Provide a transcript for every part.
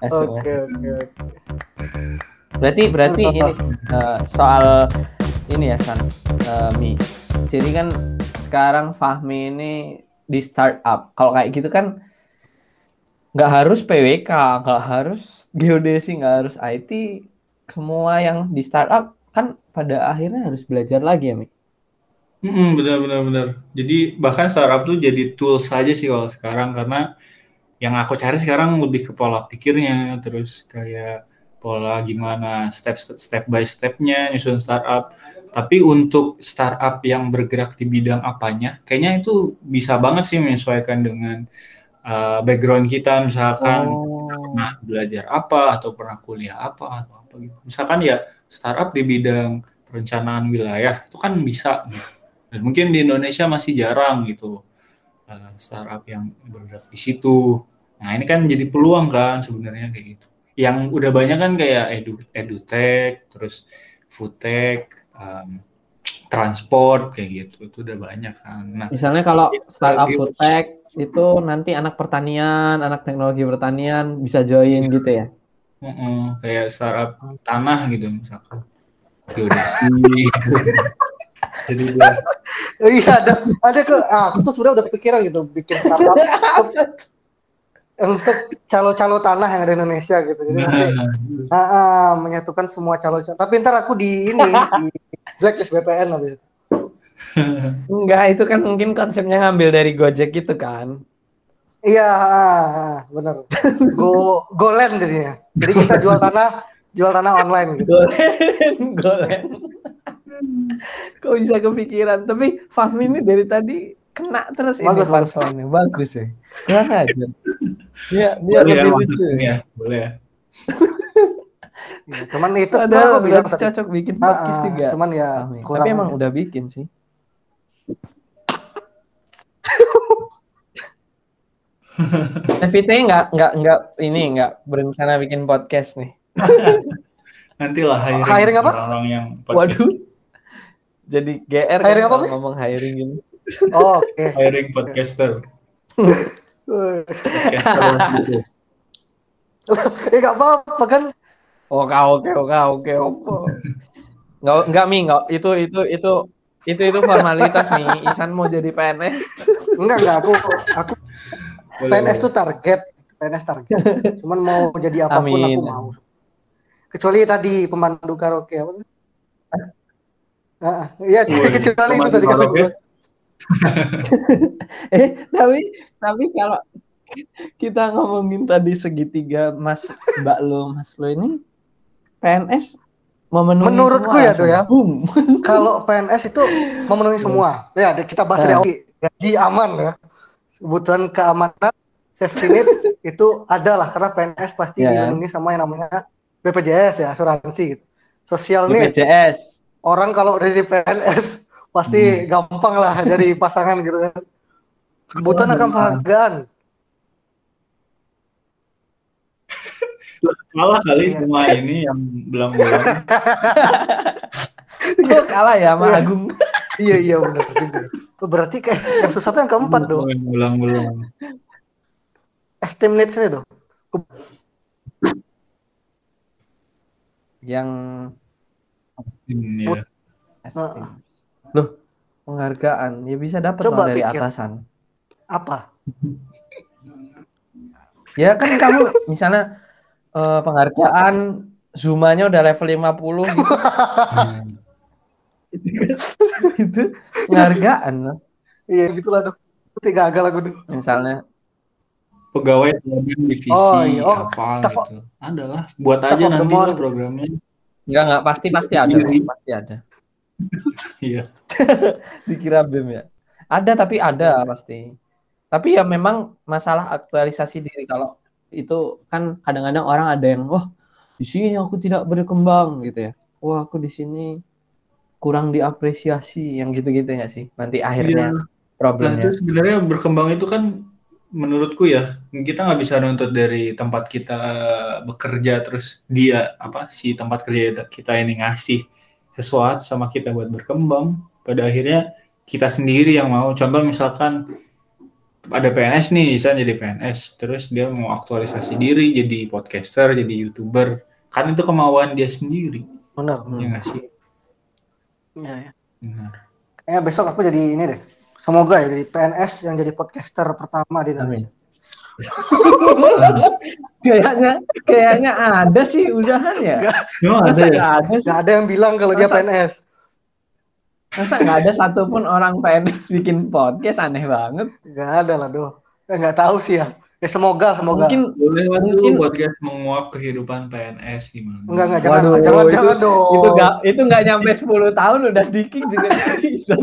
Masuk, Oke oke oke. Berarti berarti ini eh, soal ini ya San eh, Mi. Jadi kan sekarang Fahmi ini di startup. Kalau kayak gitu kan nggak harus PWK, nggak harus geodesi, nggak harus IT. Semua yang di startup kan pada akhirnya harus belajar lagi ya Mi. Mm-mm, benar benar benar. Jadi bahkan startup tuh jadi tools saja sih kalau sekarang karena yang aku cari sekarang lebih ke pola pikirnya, terus kayak pola gimana step step by stepnya nyusun startup. Tapi untuk startup yang bergerak di bidang apanya, kayaknya itu bisa banget sih menyesuaikan dengan uh, background kita, misalkan Oh. pernah belajar apa atau pernah kuliah apa atau apa gitu. Misalkan ya startup di bidang perencanaan wilayah itu kan bisa gitu. Dan mungkin di Indonesia masih jarang gitu uh, startup yang bergerak di situ. Nah, ini kan jadi peluang kan sebenarnya kayak gitu. Yang udah banyak kan kayak edu edutech, terus foodtech, um, transport kayak gitu. Itu udah banyak kan. Nah, Misalnya kalau startup Lagi- food tech itu nanti anak pertanian, anak teknologi pertanian bisa join gitu ya. Mm-mm, kayak startup tanah gitu misalkan geodesi gitu. Jadi dia iya ada ada ke ah, aku tuh sudah udah kepikiran gitu bikin startup untuk, untuk calo-calo tanah yang ada di Indonesia gitu. Jadi nanti nah, ah, ah, menyatukan semua calo Tapi ntar aku di ini di blacklist BPN habis itu. Enggak, itu kan mungkin konsepnya ngambil dari Gojek gitu kan. Iya, ah, ah, bener. Go golen jadinya. Jadi kita jual tanah jual tanah online gitu. Golen, golen. Kok bisa kepikiran? Tapi Fahmi ini dari tadi kena terus Bagus, ini bagus. punchline-nya. Bagus ya. Kurang aja. Dia dia boleh ya lebih lucu. masukin Ya. ya boleh ya Cuman itu Ada aku udah bilang cocok bikin Ah, podcast ah, juga. Cuman ya kurang. Tapi emang aja. udah bikin sih. FIT nggak nggak nggak ini nggak berencana bikin podcast nih. nantilah hiring, Hiring apa? orang-orang yang Waduh. Jadi GR Hiring kan apa, ngomong hiring gini. Oh, oke. hiring podcaster Eh, podcaster gitu. Ya nggak apa-apa kan. Oke oke oke oke oke. Nggak nggak mi nggak itu itu itu itu itu formalitas mi. Isan mau jadi PNS. Enggak enggak aku aku Boleh, PNS tuh target, PNS target. Cuman mau jadi apa pun Amin. aku mau. Kecuali tadi pemandu karaoke apa? Ah, iya, kecuali itu tadi kata gue. eh tapi tapi kalau kita ngomongin tadi segitiga Mas Mbak lo Mas lo ini PNS memenuhi Menurutku semua ya, tuh ya. Boom. Kalau PNS itu memenuhi semua. Ya, kita bahas dari Nah. awal. Gaji aman ya. Kebutuhan keamanan, safety net itu ada lah karena PNS pasti Ya. dilindungi sama yang namanya BPJS ya, asuransi gitu. Sosial. BPJS. Orang kalau udah di PNS pasti gampang lah jadi pasangan gitu kan. Kebutuhan akan penghargaan. salah kali Iya. semua ini yang belang-belang Oh, kalah ya sama Iya. Agung. Iya iya benar juga. Berarti kayak yang susah tuh yang keempat dong. belang-belang Esteem needs ini dong. Yang ini ya esteem. Loh, penghargaan ya bisa dapat dari pikir. atasan. Apa? Ya kan kamu misalnya eh, penghargaan Zumanya udah level 50 gitu. itu, kan- itu penghargaan loh. Iya gitulah dong. Tiga gagal aku dulu. Misalnya pegawai divisi Oh, iya. Oh, apa gitu adalah buat aja nanti lah programnya enggak enggak pasti pasti ada pasti ada. iya Dikira BEM ya. Ada tapi ada pasti. Tapi ya memang masalah aktualisasi diri kalau itu kan kadang-kadang orang ada yang wah di sini aku tidak berkembang gitu ya. Wah aku di sini kurang diapresiasi yang gitu-gitu nggak sih? Nanti akhirnya Iya. Nah problemnya. itu sebenarnya berkembang itu kan menurutku ya kita nggak bisa nuntut dari tempat kita bekerja terus dia apa si tempat kerja kita ini ngasih sesuatu sama kita buat berkembang pada akhirnya kita sendiri yang mau contoh misalkan ada PNS nih, Isan jadi PNS, terus dia mau aktualisasi diri jadi podcaster, jadi youtuber, kan itu kemauan dia sendiri, Benar. ya nggak sih? Iya, ya. Benar. Kayaknya besok aku jadi ini deh. Semoga ya jadi PNS yang jadi podcaster pertama di Indonesia. kayaknya kayaknya ada sih udahan ya. Memang ada ya? nggak ada sih? Ada yang bilang kalau dia PNS. Masa nggak ada satupun orang PNS bikin podcast aneh banget. Nggak ada lah, doh. Eh, nggak tahu sih ya. Ya semoga, semoga. Mungkin Boleh Mungkin- podcast menguak kehidupan PNS gimana? Enggak, enggak, jangan, Waduh, jangan, itu- jangan dong. itu nggak itu nggak nyampe 10 tahun udah di kick juga bisa.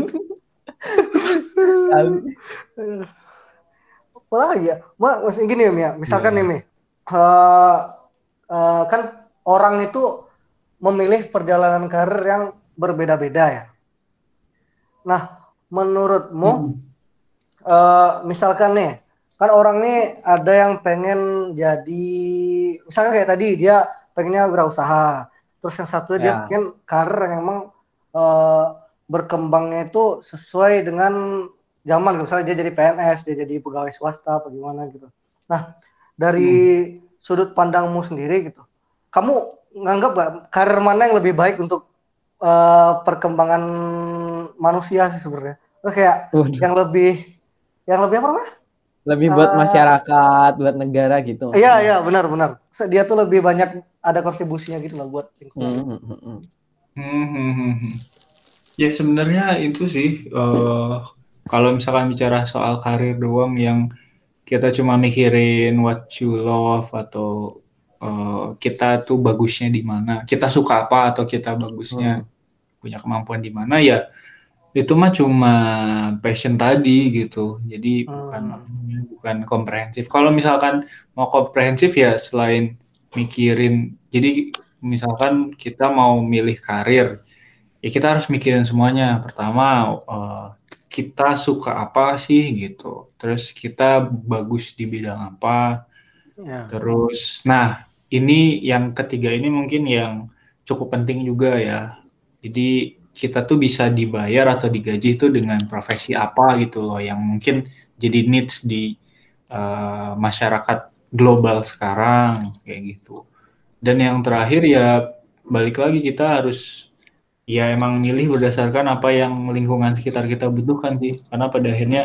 Apa lagi ya? Ma, maksudnya gini ya, Mia. Misalkan Iya. nih, Mi. Eh, eh, kan orang itu memilih perjalanan karir yang berbeda-beda ya. Nah, menurutmu, Hmm. eh, misalkan nih, kan orang nih ada yang pengen jadi, misalnya kayak tadi dia pengennya wirausaha, terus yang satu dia Ya. pengen karir yang emang eh, berkembangnya itu sesuai dengan zaman, gitu. misalnya dia jadi PNS, dia jadi pegawai swasta, apa gimana gitu. Nah, dari sudut pandangmu sendiri gitu, kamu nganggap gak karir mana yang lebih baik untuk eh, perkembangan manusia sih sebenarnya? Terus kayak Waduh, yang lebih yang lebih apa namanya? lebih buat Eh, masyarakat, buat negara gitu. Iya iya benar benar. Dia tuh lebih banyak ada kontribusinya gitu loh buat lingkungan. Hmm, hmm, hmm, Ya sebenarnya itu sih eh, kalau misalkan bicara soal karir doang yang kita cuma mikirin what you love atau eh, kita tuh bagusnya di mana, kita suka apa atau kita bagusnya punya kemampuan di mana ya itu mah cuma passion tadi gitu. Jadi bukan Hmm. bukan komprehensif. Kalau misalkan mau komprehensif ya selain mikirin jadi misalkan kita mau milih karir ya kita harus mikirin semuanya. Pertama eh, kita suka apa sih gitu. Terus kita bagus di bidang apa. Ya. terus nah ini yang ketiga ini mungkin yang cukup penting juga ya. Jadi kita tuh bisa dibayar atau digaji itu dengan profesi apa gitu loh yang mungkin jadi needs di eh, masyarakat global sekarang kayak gitu. Dan yang terakhir ya balik lagi kita harus ya emang milih berdasarkan apa yang lingkungan sekitar kita butuhkan sih karena pada akhirnya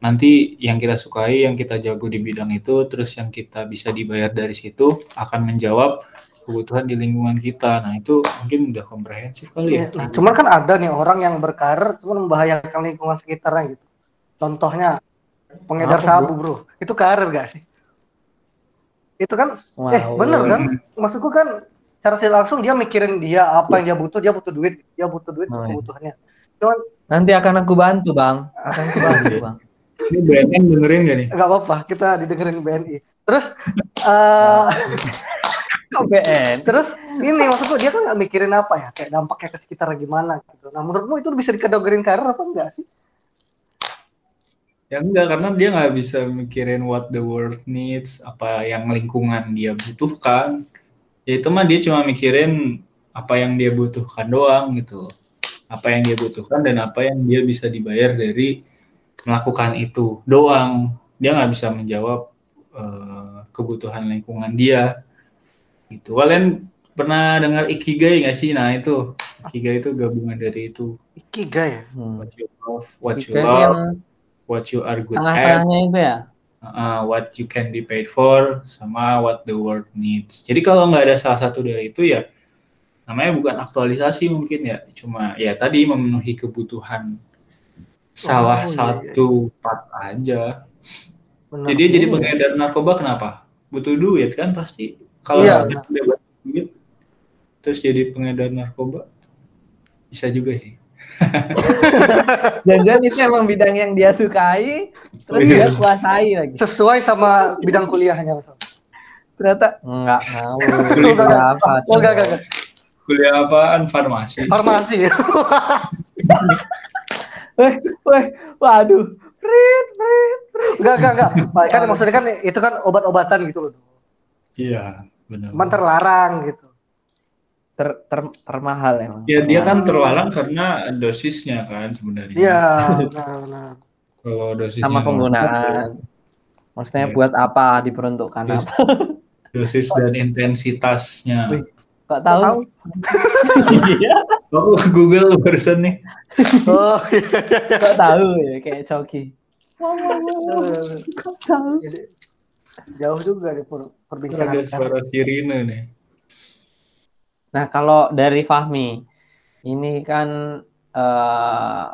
nanti yang kita sukai yang kita jago di bidang itu terus yang kita bisa dibayar dari situ akan menjawab kebutuhan di lingkungan kita nah itu mungkin udah komprehensif kali ya Nah, cuman kan ada nih orang yang berkarir cuman membahayakan lingkungan sekitarnya gitu. Contohnya pengedar Apa, sabu, Bro. Itu karir gak sih? Itu kan eh Wow. bener kan? Maksudku kan secara tidak langsung dia mikirin dia apa yang dia butuh, dia butuh duit, dia butuh duit Oh, iya. kebutuhannya. Cuman Nanti akan aku bantu, Bang. Akan aku bantu, Bang. ini BNN dengerin gak nih nggak apa-apa, kita didengerin BNI. Terus eh KBN. Terus ini maksudku dia kan nggak mikirin apa ya, kayak dampaknya ke sekitar gimana gitu. Nah menurutmu itu bisa dikategorin karir apa enggak sih? Ya enggak, karena dia nggak bisa mikirin what the world needs, apa yang lingkungan dia butuhkan. Ya itu mah dia cuma mikirin apa yang dia butuhkan doang gitu. Apa yang dia butuhkan dan apa yang dia bisa dibayar dari melakukan itu doang. Dia nggak bisa menjawab eh, kebutuhan lingkungan dia. Gitu. Kalian pernah dengar ikigai nggak sih? Nah itu ikigai itu gabungan dari itu. Ikigai. Hmm. What you love, what you Jadi love, yang what you are good at. tengah-tengahnya itu ya. Uh, what you can be paid for sama what the world needs. Jadi kalau nggak ada salah satu dari itu ya namanya bukan aktualisasi mungkin ya, cuma ya tadi memenuhi kebutuhan salah iya, iya. satu part aja. Benar. Jadi dia jadi pengedar narkoba kenapa? Butuh duit kan pasti. Kalau Iya, duit terus jadi pengedar narkoba bisa juga sih. Jangan-jangan itu emang bidang yang dia sukai, terus Iya. dia kuasai lagi. Sesuai sama bidang kuliahnya. Ternyata enggak mau. Enggak, apa? Oh enggak enggak, enggak. Kuliah apaan? Farmasi. Farmasi. Weh, weh, waduh. Prit, prit. enggak enggak enggak. Kan maksudnya kan itu kan obat-obatan gitu loh. Iya, benar. Cuman terlarang gitu. Ter, ter, termahal emang. Ya dia kan terlarang karena dosisnya kan sebenarnya. Iya, benar benar. Kalau dosisnya sama penggunaan. Maksudnya Iya. buat apa diperuntukkan Dos- apa? dosis dan intensitasnya. Wih. Kok tahu? Tahu. Iya. Aku Google barusan nih. Oh, iya. Kok tahu ya kayak coki. Eh, Kok tahu? Jadi jauh juga di per- perbincangan Ada suara sirine nih. Nah, kalau dari Fahmi, ini kan eh,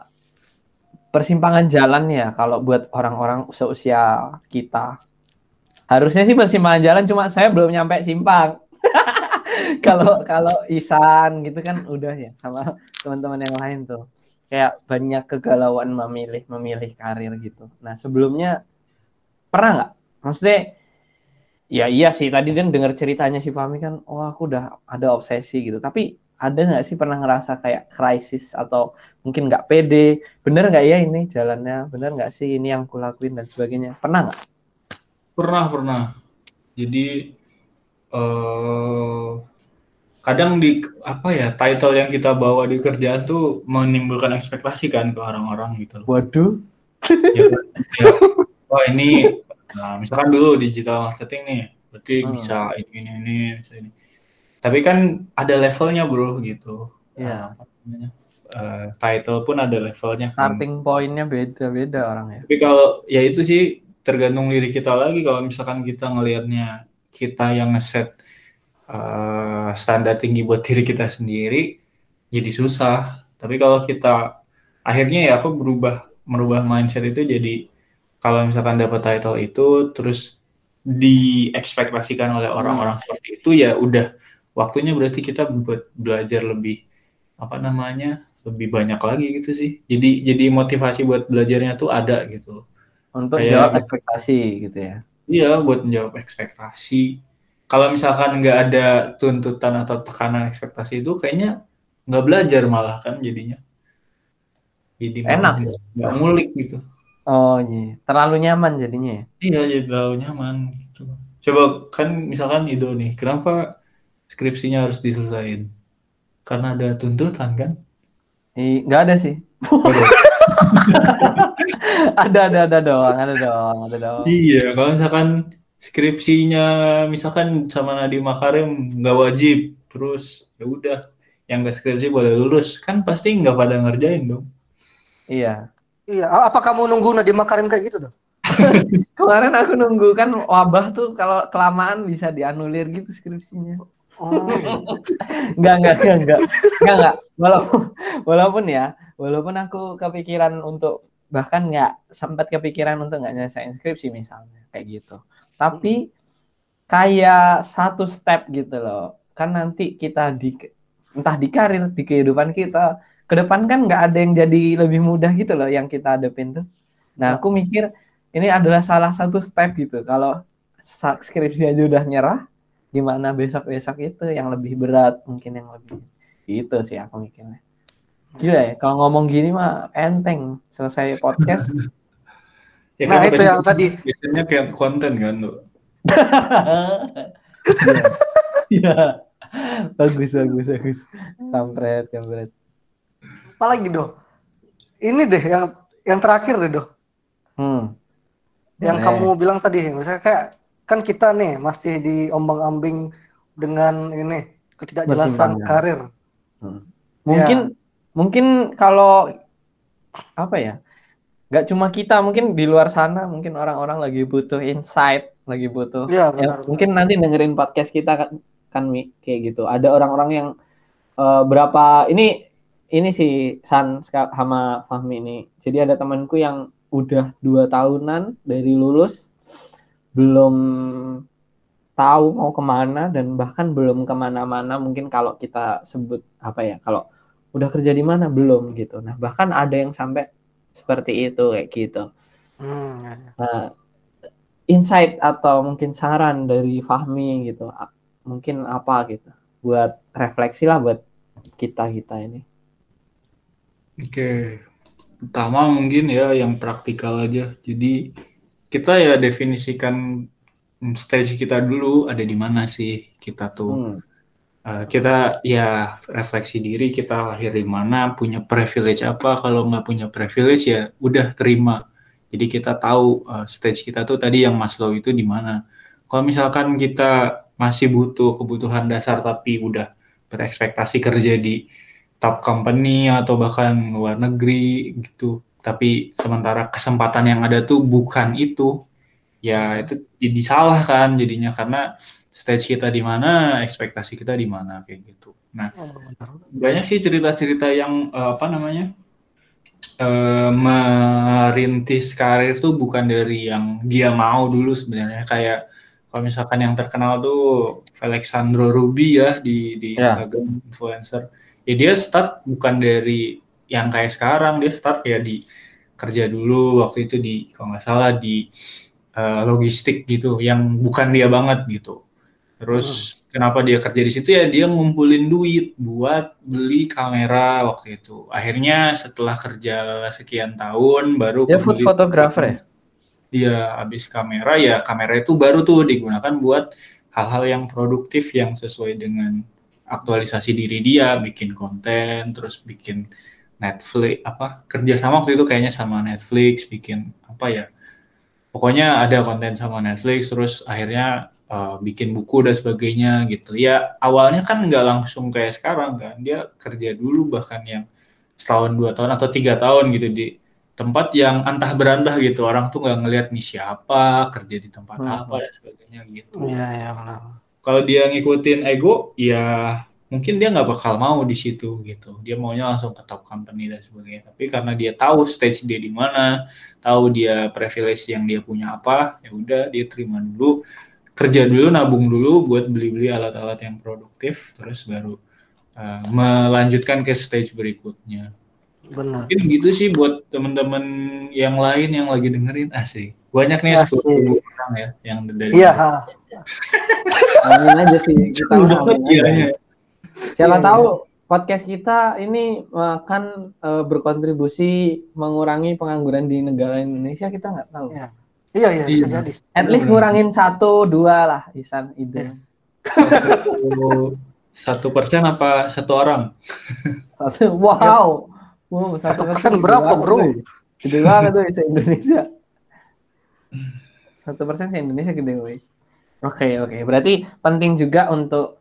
persimpangan jalan ya kalau buat orang-orang seusia kita. Harusnya sih persimpangan jalan, cuma saya belum nyampe simpang. Kalau kalau Isan gitu kan udah ya sama teman-teman yang lain tuh. Kayak banyak kegalauan memilih memilih karir gitu. Nah, sebelumnya pernah nggak? Maksudnya Ya iya sih, tadi kan dengar ceritanya si Fahmi kan, oh aku udah ada obsesi gitu. Tapi ada nggak sih pernah ngerasa kayak krisis atau mungkin nggak pede, bener nggak ya ini jalannya, bener nggak sih ini yang kulakuin dan sebagainya. Pernah nggak? Pernah, pernah. Jadi eh kadang di apa ya title yang kita bawa di kerjaan tuh menimbulkan ekspektasi kan ke orang-orang gitu. Waduh. Ya? Ya, wah ini, nah misalkan dulu digital marketing nih, berarti Hmm. bisa ini ini ini, bisa ini. Tapi kan ada levelnya bro gitu. Ya, Apa namanya? Eh, title pun ada levelnya. kan. starting pointnya beda-beda orang ya. Tapi kalau ya itu sih tergantung diri kita lagi kalau misalkan kita ngelihatnya kita yang ngeset eh, standar tinggi buat diri kita sendiri jadi susah. Tapi kalau kita akhirnya ya aku berubah merubah mindset itu jadi kalau misalkan dapat title itu terus diekspektasikan oleh orang-orang seperti itu ya udah waktunya berarti kita buat belajar lebih apa namanya lebih banyak lagi gitu sih. Jadi jadi motivasi buat belajarnya tuh ada gitu. Untuk Kayak- jawab ekspektasi gitu ya. Iya, buat menjawab ekspektasi. Kalau misalkan nggak ada tuntutan atau tekanan ekspektasi itu, kayaknya nggak belajar malah kan jadinya. Jadi Enak. nggak ngulik gitu. Oh iya, terlalu nyaman jadinya ya. Iya, jadi terlalu nyaman gitu. Coba kan misalkan Ido nih, kenapa skripsinya harus diselesain? Karena ada tuntutan kan? Ih, nggak ada sih. ada ada ada doang, ada doang, ada doang. Iya, kalau misalkan skripsinya misalkan sama Nadiem Makarim nggak wajib, terus ya udah yang nggak skripsi boleh lulus, kan pasti nggak pada ngerjain dong. Iya. Iya, apa kamu nunggu Nadiem Makarim kayak gitu dong? Kemarin aku nunggu kan wabah tuh kalau kelamaan bisa dianulir gitu skripsinya. Oh, Enggak, enggak, enggak, enggak. Enggak, enggak. Walaupun walaupun ya, walaupun aku kepikiran untuk bahkan nggak sempat kepikiran untuk nggak nyelesain skripsi misalnya kayak gitu. Tapi kayak satu step gitu loh. Kan nanti kita di entah di karir, di kehidupan kita, ke depan kan nggak ada yang jadi lebih mudah gitu loh yang kita hadapin tuh. Nah, aku mikir ini adalah salah satu step gitu. Kalau skripsi aja udah nyerah, gimana besok-besok itu yang lebih berat, mungkin yang lebih itu sih aku mikirnya. Gila ya, kalau ngomong gini mah enteng. Selesai podcast. Ya Nah, itu yang tadi. Biasanya kayak konten kan tuh. Iya. Bagus, bagus, bagus. Kampret, kampret. Apalagi doh? Ini deh yang yang terakhir deh doh. Hmm. Yang Boleh. kamu bilang tadi, misalnya kayak kan kita nih masih diombang-ambing dengan ini ketidakjelasan karir. Mungkin mungkin kalau apa ya? Gak cuma kita, mungkin di luar sana mungkin orang-orang lagi butuh insight, lagi butuh Iya, Ya, benar. mungkin nanti dengerin podcast kita kan, kan Mi, kayak gitu. Ada orang-orang yang eh, berapa ini ini si San sama Fahmi ini. Jadi ada temanku yang udah dua tahunan dari lulus belum tahu mau ke mana dan bahkan belum ke mana-mana. Mungkin kalau kita sebut apa ya, kalau udah kerja di mana belum gitu. Nah bahkan ada yang sampai seperti itu kayak gitu. Hmm, ya, ya. Nah, insight atau mungkin saran dari Fahmi gitu, mungkin apa gitu, buat refleksi lah buat kita kita ini. Oke. Pertama mungkin ya yang praktikal aja. Jadi kita ya definisikan stage kita dulu ada di mana sih kita tuh. Hmm. Eh, kita ya refleksi diri kita lahir di mana, punya privilege apa. Kalau nggak punya privilege ya udah terima. Jadi kita tahu uh, stage kita tuh tadi yang Maslow itu di mana. Kalau misalkan kita masih butuh kebutuhan dasar tapi udah berekspektasi kerja di top company atau bahkan luar negeri gitu, tapi sementara kesempatan yang ada tuh bukan itu, ya itu jadi salah kan jadinya. Karena stage kita di mana, ekspektasi kita di mana kayak gitu. Nah, banyak sih cerita-cerita yang uh, apa namanya uh, merintis karir tuh bukan dari yang dia mau dulu sebenarnya. Kayak kalau misalkan yang terkenal tuh Alexandro Ruby ya di di yeah. Instagram influencer ya dia start bukan dari yang kayak sekarang. Dia start ya di kerja dulu waktu itu di kalau nggak salah di uh, logistik gitu yang bukan dia banget gitu. Terus hmm. kenapa dia kerja di situ? Ya dia ngumpulin duit buat beli kamera waktu itu. Akhirnya setelah kerja sekian tahun baru dia food photographer ya? Dia habis kamera ya kamera itu baru tuh digunakan buat hal-hal yang produktif yang sesuai dengan aktualisasi diri dia bikin konten terus bikin Netflix apa kerja sama waktu itu kayaknya sama Netflix bikin apa ya pokoknya ada konten sama Netflix terus akhirnya uh, bikin buku dan sebagainya gitu. Ya awalnya kan nggak langsung kayak sekarang kan dia kerja dulu bahkan yang setahun dua tahun atau tiga tahun gitu di tempat yang antah berantah gitu. Orang tuh nggak ngelihat nih siapa kerja di tempat hmm. apa dan sebagainya gitu. Iya ya kalau dia ngikutin ego ya mungkin dia nggak bakal mau di situ gitu. Dia maunya langsung ke top company dan sebagainya. Tapi karena dia tahu stage dia di mana tahu dia privilege yang dia punya apa ya udah dia terima dulu. Kerja dulu nabung dulu buat beli-beli alat-alat yang produktif terus baru uh, melanjutkan ke stage berikutnya. Benar. Mungkin gitu sih buat teman-teman yang lain yang lagi dengerin. Asik. Banyak nih sepuluh ya yang dari Iya. Amin aja sih. Kita iya, iya. Siapa iya, tahu iya. podcast kita ini akan uh, berkontribusi mengurangi pengangguran di negara Indonesia kita nggak tahu. Iya. Iya, iya, bisa jadi. At least ngurangin satu dua lah, Isan ide. Satu persen apa satu orang? Satu, wow. Wow, satu persen berapa bro? Gede banget tuh se Indonesia. Satu persen se Indonesia gede woy. Oke oke, berarti penting juga untuk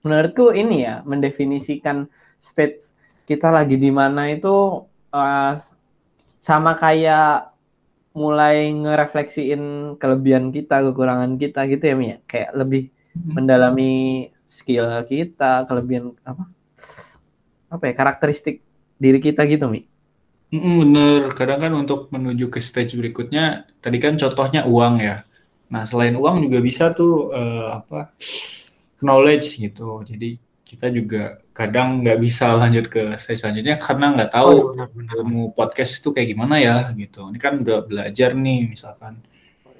menurutku ini ya mendefinisikan state kita lagi di mana itu uh, sama kayak mulai ngerefleksiin kelebihan kita, kekurangan kita gitu ya Mia. Kayak lebih hmm. mendalami skill kita, kelebihan apa? Apa ya karakteristik diri kita gitu Mi mm, bener. Kadang kan untuk menuju ke stage berikutnya tadi kan contohnya uang ya. Nah selain uang juga bisa tuh uh, apa knowledge gitu. Jadi kita juga kadang nggak bisa lanjut ke stage selanjutnya karena nggak tahu oh, ilmu podcast itu kayak gimana ya gitu. Ini kan udah belajar nih misalkan.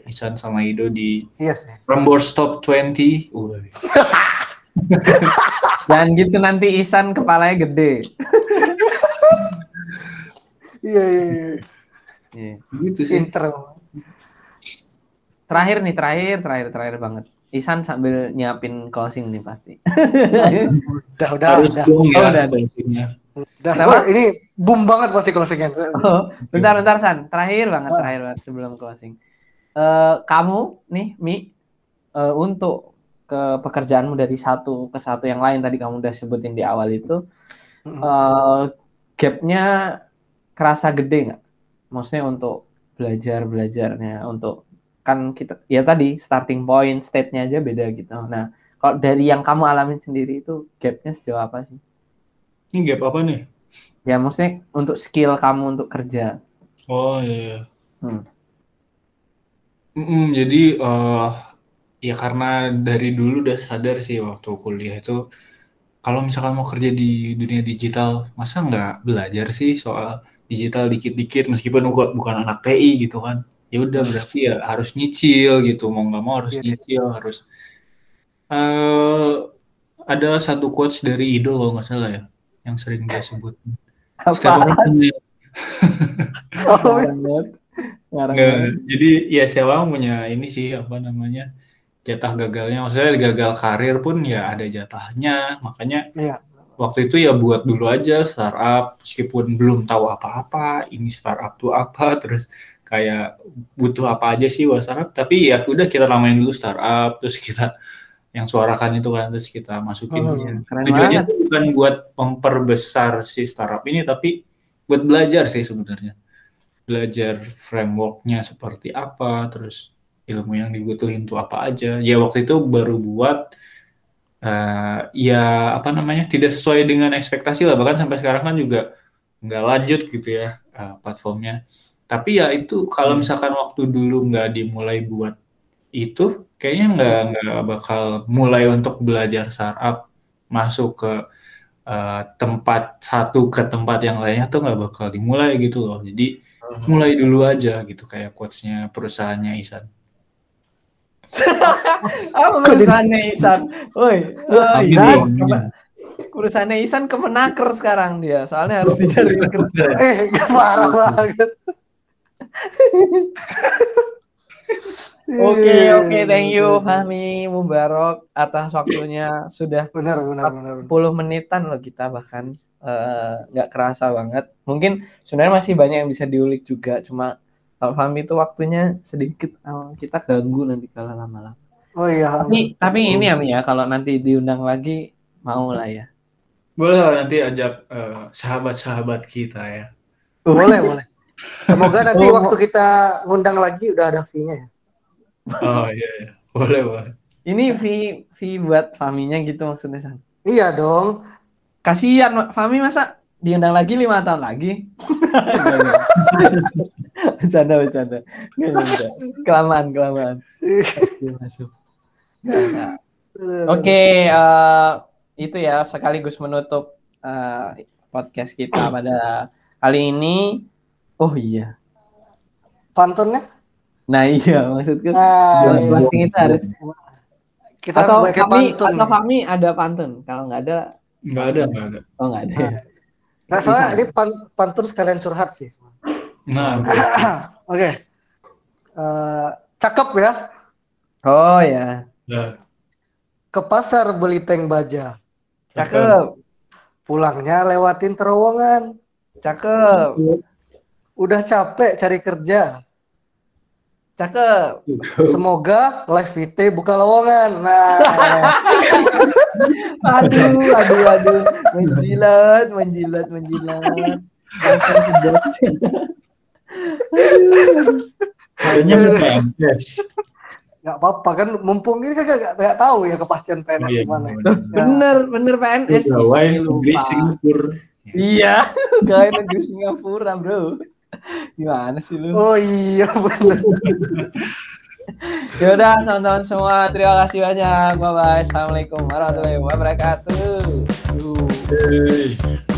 Isan sama Ido di yes. Prambors Top 20 Jangan gitu nanti Isan kepalanya gede. Iya, iya, iya. Iya. Gitu sih. Pinter. Terakhir nih, terakhir, terakhir, terakhir banget. Isan sambil nyiapin closing nih pasti. udah, udah, Harus udah. Dong, ya, oh, udah, closingnya. Udah, Kenapa? ini boom banget pasti closingnya. Oh, bentar, bentar, San. Terakhir banget, ah. terakhir banget sebelum closing. Uh, kamu nih, Mi, uh, untuk ke pekerjaanmu dari satu ke satu yang lain tadi kamu udah sebutin di awal itu, uh, gapnya kerasa gede nggak? Maksudnya untuk belajar belajarnya, untuk kan kita ya tadi starting point state-nya aja beda gitu. Nah, kalau dari yang kamu alamin sendiri itu gapnya sejauh apa sih? Ini gap apa nih? Ya maksudnya untuk skill kamu untuk kerja. Oh iya. iya. Hmm. Mm, jadi uh, ya karena dari dulu udah sadar sih waktu kuliah itu kalau misalkan mau kerja di dunia digital masa nggak belajar sih soal digital dikit-dikit meskipun bukan anak TI gitu kan. Ya udah berarti ya harus nyicil gitu. Mau nggak mau harus iya, nyicil harus uh, ada satu quotes dari Ido kalau nggak salah ya yang sering dia sebut. Setiap orang punya oh, Nggak, jadi ya siapa punya ini sih apa namanya jatah gagalnya. Maksudnya gagal karir pun ya ada jatahnya. Makanya iya waktu itu ya buat dulu aja startup meskipun belum tahu apa-apa ini startup tuh apa terus kayak butuh apa aja sih buat startup. Tapi ya udah kita namain dulu startup terus kita yang suarakan itu kan terus kita masukin. Di sini. keren tujuannya tuh bukan buat memperbesar si startup ini tapi buat belajar sih sebenarnya. Belajar frameworknya seperti apa terus ilmu yang dibutuhin tuh apa aja. Ya waktu itu baru buat eh, ya apa namanya tidak sesuai dengan ekspektasi lah. Bahkan sampai sekarang kan juga nggak lanjut gitu ya eh, platformnya. Tapi ya itu kalau misalkan waktu dulu nggak dimulai buat itu kayaknya nggak nggak bakal mulai untuk belajar startup masuk ke eh, tempat satu ke tempat yang lainnya tuh nggak bakal dimulai gitu loh. Jadi mulai dulu aja gitu kayak quotes-nya perusahaannya Isan Apa perusahaannya Isan? Woi, amin. perusahaannya Isan kemenaker sekarang dia, soalnya harus dicari kerja. Eh, parah banget. Oke, oke, thank you Fahmi Mubarok atas waktunya sudah Benar, benar, benar. 10 menitan loh kita bahkan eh, nggak kerasa banget. Mungkin sebenarnya masih banyak yang bisa diulik juga, cuma kalau Fahmi itu waktunya sedikit eh, kita ganggu nanti kalau lama-lama. Oh iya. Tapi tapi ini ya Mi ya, kalau nanti diundang lagi mau lah ya. boleh lah nanti ajak eh, sahabat-sahabat kita ya Boleh, boleh. Semoga nanti Oh. waktu kita ngundang lagi udah ada fee-nya ya. oh iya, iya. boleh boleh Ini fee fee buat Fahminya gitu maksudnya San. Iya dong. Kasihan Fahmi masa diundang lagi lima tahun lagi. bercanda bercanda. Kelamaan kelamaan. Oke, masuk. Oke, eh, itu ya sekaligus menutup eh, podcast kita pada kali ini. Oh iya. Pantunnya? Nah iya maksudku Nah, buat iya. closing itu harus kita atau Fahmi pantun. atau Fahmi ada pantun. Kalau nggak ada, nggak ada nggak ada oh nggak ada. Nah, soalnya Bisa. ini pan- pantun sekalian curhat sih. nah. Oke. Eh, cakep ya. Oh ya, Nah, Ke pasar beli tank baja. cakep, Pulangnya lewatin terowongan. cakep, Udah capek cari kerja. Cakep. Semoga live VT buka lowongan. Nah, Aduh, aduh, aduh, menjilat, menjilat, menjilat. Langsung pedas. kayaknya mau PNS nggak apa-apa kan mumpung ini kan nggak nggak tahu ya kepastian PNS Iya, gimana. bener. Ya. Bener, bener PNS. Pegawai negeri. Singapura Iya, pegawai negeri Singapura, bro. Gimana sih lu? Oh iya benar. Ya udah, teman-teman semua, terima kasih banyak. Bye bye. Assalamualaikum warahmatullahi wabarakatuh. Yuh.